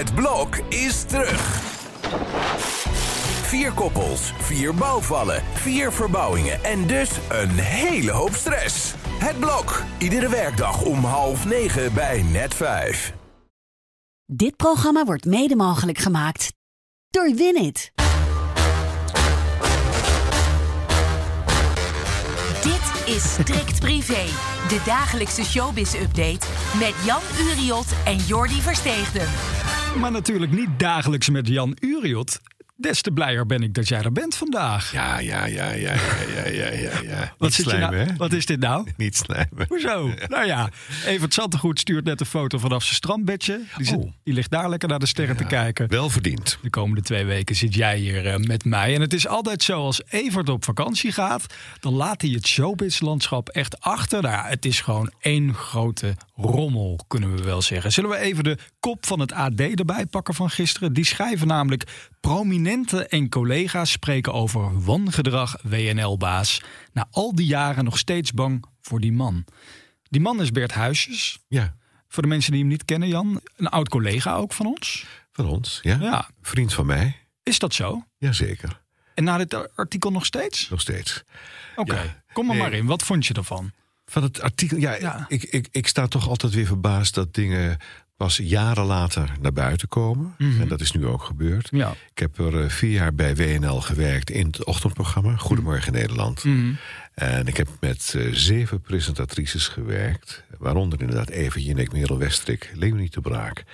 Het blok is terug. Vier koppels, vier bouwvallen, vier verbouwingen en dus een hele hoop stress. Het blok, iedere werkdag om half negen bij net vijf. Dit programma wordt mede mogelijk gemaakt door Winit. Dit is Strikt Privé, de dagelijkse showbiz-update met Jan Uriot en Jordi Versteegden. Maar natuurlijk niet dagelijks met Jan Uriot. Des te blijer ben ik dat jij er bent vandaag. Ja, ja, ja, ja, ja, ja, ja, ja. Wat, Niet zit je nou, hè? wat is dit nou? Niet slijmen. Hoezo? Nou ja, Evert Zantegoed stuurt net een foto vanaf zijn strandbedje. Die, zit- Oh. die ligt daar lekker naar de sterren te kijken. Wel verdiend. De komende twee weken zit jij hier eh, met mij. En het is altijd zo, als Evert op vakantie gaat... dan laat hij het showbiz-landschap echt achter. Nou ja, het is gewoon één grote rommel, kunnen we wel zeggen. Zullen we even de kop van het AD erbij pakken van gisteren? Die schrijven namelijk... en collega's spreken over wangedrag WNL-baas. Na al die jaren nog steeds bang voor die man. Die man is Bert Huisjes. Ja, Voor de mensen die hem niet kennen, Jan. Een oud collega ook van ons. van ons. Ja. Ja. Vriend van mij. Is dat zo? Jazeker. En na dit artikel nog steeds? Nog steeds. Oké, Ja. kom er maar in. Wat vond je ervan? Van het artikel. Ja, Ja. Ik, ik, ik sta toch altijd weer verbaasd dat dingen pas jaren later naar buiten komen. Mhm. En dat is nu ook gebeurd. Ja. Ik heb er eh, vier jaar bij WNL gewerkt in het ochtendprogramma Goedemorgen Nederland. Mhm. En ik heb met eh, zeven presentatrices gewerkt. Waaronder inderdaad Eva Jinek, Merel Westrik, Leonie de Braak,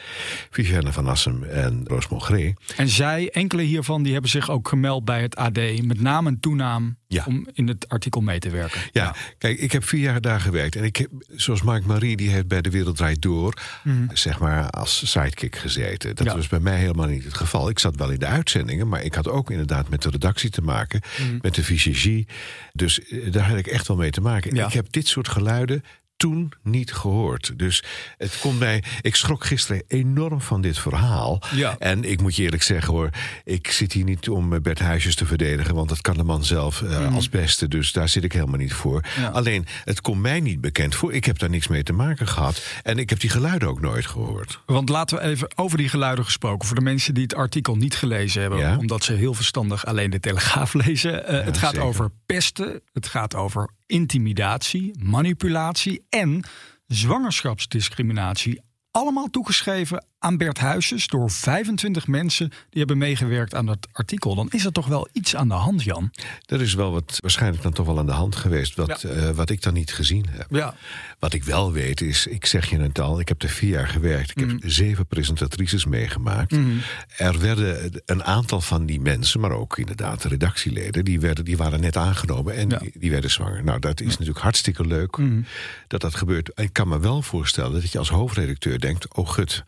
Viviane van Assem en Roos Mongré. En zij, enkele hiervan, die hebben zich ook gemeld bij het AD. Met naam en toenaam Ja. om in het artikel mee te werken. Ja, kijk, ik heb vier jaar daar gewerkt. En ik heb, zoals Mark Marie, die heeft bij De Wereld Draait Door... zeg maar als sidekick gezeten. Dat Ja. was bij mij helemaal niet het geval. Ik zat wel in de uitzendingen, maar ik had ook inderdaad met de redactie te maken. Met de visagie. Dus eh, daar had ik echt wel mee te maken. Ik heb dit soort geluiden toen niet gehoord. Dus het komt mij. Ik schrok gisteren enorm van dit verhaal. Ja. En ik moet je eerlijk zeggen hoor, ik zit hier niet om eh, Bert Huisjes te verdedigen, want dat kan de man zelf eh, als beste. Dus daar zit ik helemaal niet voor. Ja. Alleen, het komt mij niet bekend voor. Ik heb daar niks mee te maken gehad. En ik heb die geluiden ook nooit gehoord. Want laten we even over die geluiden gesproken. Voor de mensen die het artikel niet gelezen hebben. Ja. Omdat ze heel verstandig alleen de Telegraaf lezen. Eh, het gaat zeker. over pesten. Het gaat over intimidatie, manipulatie en zwangerschapsdiscriminatie. Allemaal toegeschreven aan Bert Huisjes door 25 mensen die hebben meegewerkt aan dat artikel. Dan is er toch wel iets aan de hand, Jan. Er is wel wat waarschijnlijk dan toch wel aan de hand geweest, wat, Ja. eh, wat ik dan niet gezien heb. Ja. Wat ik wel weet is, ik zeg je het al, ik heb er vier jaar gewerkt. Ik Mhm. heb zeven presentatrices meegemaakt. Er werden een aantal van die mensen, maar ook inderdaad de redactieleden, die, werden, die waren net aangenomen en Ja. Mhm. die, die werden zwanger. Nou, dat is natuurlijk hartstikke leuk dat dat gebeurt. Ik kan me wel voorstellen dat je als hoofdredacteur denkt, oh gut.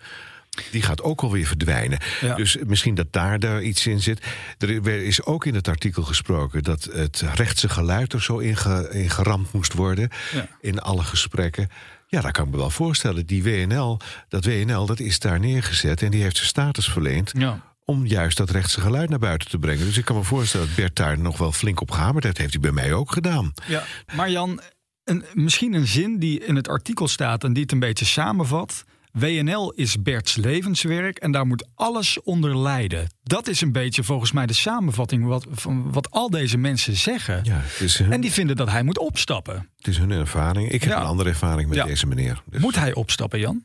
Die gaat ook alweer verdwijnen. Ja. Dus misschien dat daar, daar iets in zit. Er is ook in het artikel gesproken dat het rechtse geluid er zo in, ge- in geramd moest worden. Ja. In alle gesprekken. Ja, dat kan ik me wel voorstellen. Die WNL, dat WNL, dat is daar neergezet en die heeft zijn status verleend. Ja. Om juist dat rechtse geluid naar buiten te brengen. Dus ik kan me voorstellen dat Bert daar nog wel flink op gehamerd heeft. heeft hij bij mij ook gedaan. Ja, maar Jan, een, misschien een zin die in het artikel staat en die het een beetje samenvat. WNL is Berts levenswerk en daar moet alles onder lijden. Dat is een beetje volgens mij de samenvatting wat, van wat al deze mensen zeggen. Ja, het is hun, En die vinden dat hij moet opstappen. het is hun ervaring. Ik heb Ja. een andere ervaring met Ja. deze meneer. Dus- Moet hij opstappen, Jan?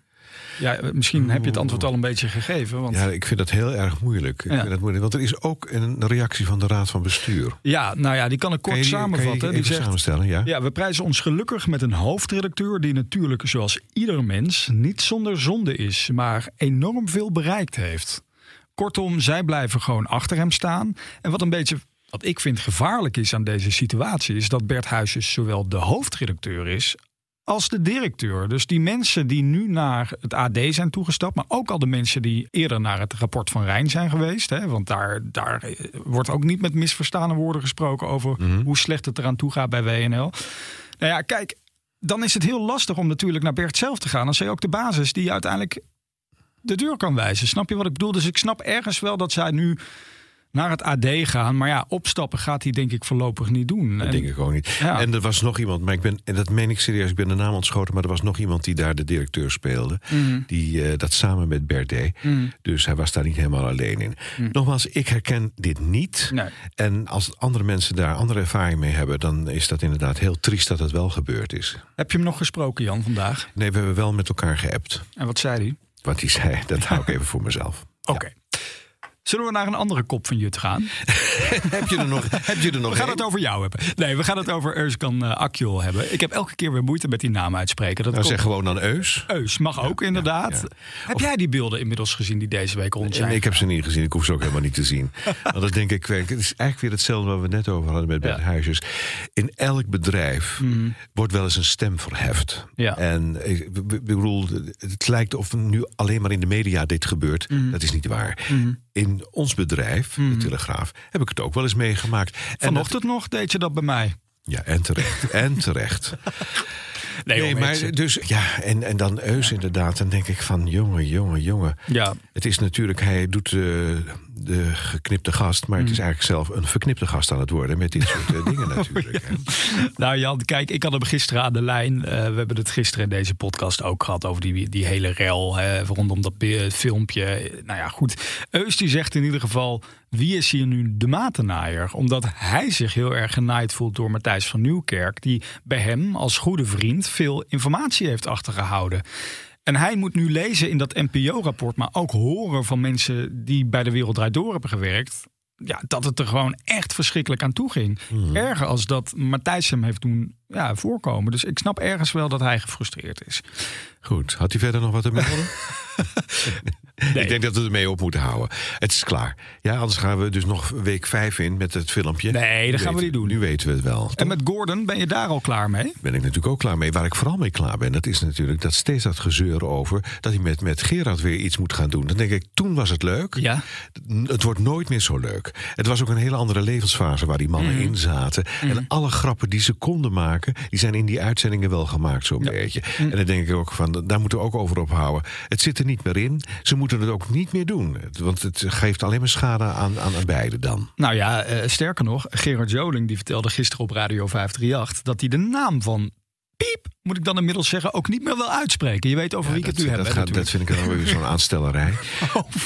Ja, misschien heb je het antwoord al een beetje gegeven. Want... Ja, ik vind dat heel erg moeilijk. Ik Ja. vind dat moeilijk. Want er is ook een reactie van de Raad van Bestuur. Ja, nou ja, die kan ik kort Kan je die- samenvatten. Kan je die zegt, samenstellen, ja? Ja, we prijzen ons gelukkig met een hoofdredacteur die natuurlijk, zoals ieder mens, niet zonder zonde is, maar enorm veel bereikt heeft. Kortom, zij blijven gewoon achter hem staan. En wat een beetje, wat ik vind gevaarlijk is aan deze situatie, is dat Bert Huisjes zowel de hoofdredacteur is als de directeur. Dus die mensen die nu naar het AD zijn toegestapt, maar ook al de mensen die eerder naar het rapport van Rijn zijn geweest. Hè, want daar, daar eh, wordt ook niet met misverstane woorden gesproken over hoe slecht het eraan toe gaat bij WNL. Nou ja, kijk, dan is het heel lastig om natuurlijk naar Bert zelf te gaan. Als hij ook de basis die uiteindelijk de deur kan wijzen. Snap je wat ik bedoel? Dus ik snap ergens wel dat zij nu naar het AD gaan. Maar ja, opstappen gaat hij denk ik voorlopig niet doen. Dat En- denk ik ook niet. Ja. En er was nog iemand, maar ik ben, en dat meen ik serieus, ik ben de naam ontschoten, maar er was nog iemand die daar de directeur speelde. Mhm. Die eh, dat samen met Bert deed. Dus hij was daar niet helemaal alleen in. Nogmaals, ik herken dit niet. Nee. En als andere mensen daar andere ervaring mee hebben, dan is dat inderdaad heel triest dat het wel gebeurd is. Heb je hem nog gesproken, Jan, vandaag? Nee, we hebben wel met elkaar geappt. En wat zei hij? Wat hij zei, dat hou ik even voor mezelf. Oké. Zullen we naar een andere kop van Jut gaan? Heb je er nog, heb je er nog We gaan het over jou hebben. Nee, we gaan het over Euskan uh, Akjol hebben. Ik heb elke keer weer moeite met die naam uitspreken. Dat Nou, zeg gewoon dan Eus. Eus mag ook inderdaad. ja. Heb jij die beelden inmiddels gezien die deze week rond zijn? Nee, ik heb ze niet gezien. Ik hoef ze ook helemaal niet te zien. Want dat denk ik, het is eigenlijk weer hetzelfde wat we net over hadden met Bert. Huisjes. In elk bedrijf wordt wel eens een stem verheft. En ik ik bedoel, het lijkt of nu alleen maar in de media dit gebeurt. Dat is niet waar. In ons bedrijf, de Telegraaf, heb ik het ook wel eens meegemaakt. Dat- Vanochtend nog deed je dat bij mij. ja, en terecht. en terecht. Nee, maar dus ja, en, en dan Eus inderdaad. Dan denk ik van, jongen, jongen, jongen. Ja. Het is natuurlijk, hij doet eh, de geknipte gast, maar het Mm. is eigenlijk zelf een verknipte gast aan het worden met dit soort eh, dingen natuurlijk. hè. Nou Jan, kijk, ik had hem gisteren aan de lijn. Eh, we hebben het gisteren in deze podcast ook gehad over die, die hele rel hè, rondom dat filmpje. Nou ja, goed. Eus die zegt in ieder geval, wie is hier nu de matenaaier? Omdat hij zich heel erg genaaid voelt door Matthijs van Nieuwkerk, die bij hem als goede vriend veel informatie heeft achtergehouden. En hij moet nu lezen in dat NPO-rapport, maar ook horen van mensen die bij de Wereld Draait Door hebben gewerkt. Ja, dat het er gewoon echt verschrikkelijk aan toe ging. Erger als dat Matthijs hem heeft doen ja, voorkomen. Dus ik snap ergens wel dat hij gefrustreerd is. Goed, had hij verder nog wat te melden? Ik denk dat we ermee op moeten houden. Het is klaar. Ja, anders gaan we dus nog week vijf in met het filmpje. Nee, dat Nu gaan we niet doen. Nu weten we het wel. En met Gordon, ben je daar al klaar mee? ben ik natuurlijk ook klaar mee. Waar ik vooral mee klaar ben, dat is natuurlijk dat steeds dat gezeur over dat hij met, met Gerard weer iets moet gaan doen. Dan denk ik, toen was het leuk. Ja. Het wordt nooit meer zo leuk. Het was ook een hele andere levensfase waar die mannen in zaten. En alle grappen die ze konden maken, die zijn in die uitzendingen wel gemaakt, zo'n beetje. En dan denk ik ook van, daar moeten we ook over ophouden. Het zit er niet meer in. Ze moeten het ook niet meer doen. Want het geeft alleen maar schade aan, aan, aan beide dan. Nou ja, eh, sterker nog, Gerard Joling die vertelde gisteren op Radio 538 dat hij de naam van Piep, moet ik dan inmiddels zeggen, ook niet meer wil uitspreken. Je weet over wie ik het nu heb. dat, hè, gaat, dat vind ik dan weer zo'n aanstellerij.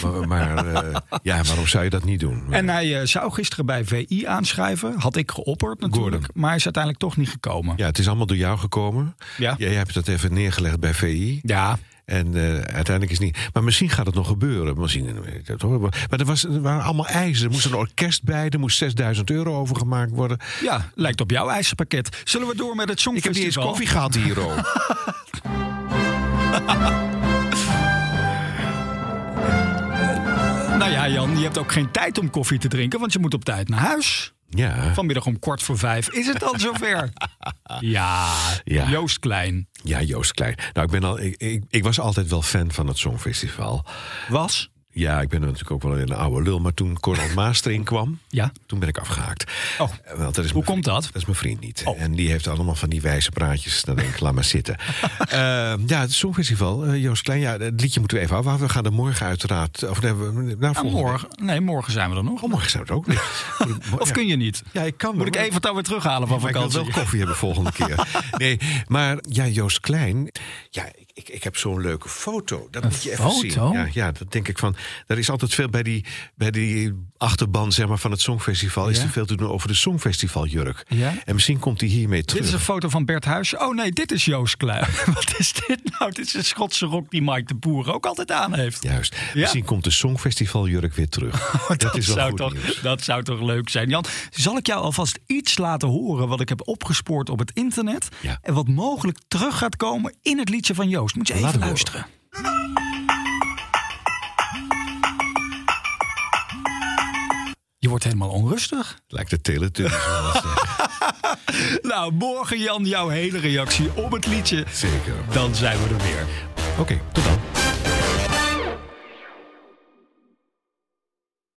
Maar, maar, eh, ja, waarom zou je dat niet doen? En hij eh, zou gisteren bij VI aanschrijven. Had ik geopperd natuurlijk. Gordon. Maar hij is uiteindelijk toch niet gekomen. Ja, het is allemaal door jou gekomen. Ja. Jij hebt dat even neergelegd bij VI. Ja, En eh, uiteindelijk is het niet. Maar misschien gaat het nog gebeuren. Misschien, maar er, was, er waren allemaal eisen. Er moest een orkest bij. Er moest 6000 euro overgemaakt worden. ja, lijkt op jouw eisenpakket. Zullen we door met het Ik heb niet eens Songfestival? koffie gehad hier, oh. Nou ja, Jan, je hebt ook geen tijd om koffie te drinken, want je moet op tijd naar huis. Ja, Vanmiddag om kwart voor vijf is het dan zover. Ja, Ja. Joost Klein. ja, Joost Klein. Nou, ik, ben al, ik, ik, ik was altijd wel fan van het Songfestival. Was? Ja, ik ben natuurlijk ook wel een oude lul. Maar toen Cornel Maas erin kwam, Ja. toen ben ik afgehaakt. Oh. Eh, Want dat is Hoe komt vriend. dat? Dat is mijn vriend niet. Oh. En die heeft allemaal van die wijze praatjes. Dan denk ik, laat maar zitten. Eh, ja, het Songfestival. eh, Joost Klein, ja, het liedje moeten we even afwachten. We gaan er morgen uiteraard... Of nee, we- nou, morgen. Nee, morgen zijn we er nog. Oh, morgen zijn we het ook weer. Of kun je niet? Ja, ik kan Moet ik even dan weer terughalen van maar ik wil vakantie? wel koffie hebben volgende keer. Nee, maar ja, Joost Klein. Ja, ik, ik, heb zo'n leuke foto. Dat moet je even foto? zien. Ja, ja, dat denk ik van. Er is altijd veel bij die, bij die achterban zeg maar, van het Songfestival. Is er veel te doen over de Songfestivaljurk. Ja? En misschien komt hij hiermee terug. Dit is een foto van Bert Huis. Oh nee, dit is Joost Klein. Wat is dit nou? Dit is een Schotse rok die Mike de Boer ook altijd aan heeft. Juist. Misschien komt de Songfestivaljurk weer terug. dat, is wel zou goed toch, nieuws. dat zou toch leuk zijn. Jan, zal ik jou alvast iets laten horen wat ik heb opgespoord op het internet? Ja. En wat mogelijk terug gaat komen in het liedje van Joost. Moet je Laat even luisteren. Je wordt helemaal onrustig. Lijkt de Teletubbies wel eh. Nou, morgen Jan, jouw hele reactie op het liedje. Zeker. Dan zijn we er weer. Oké, tot dan.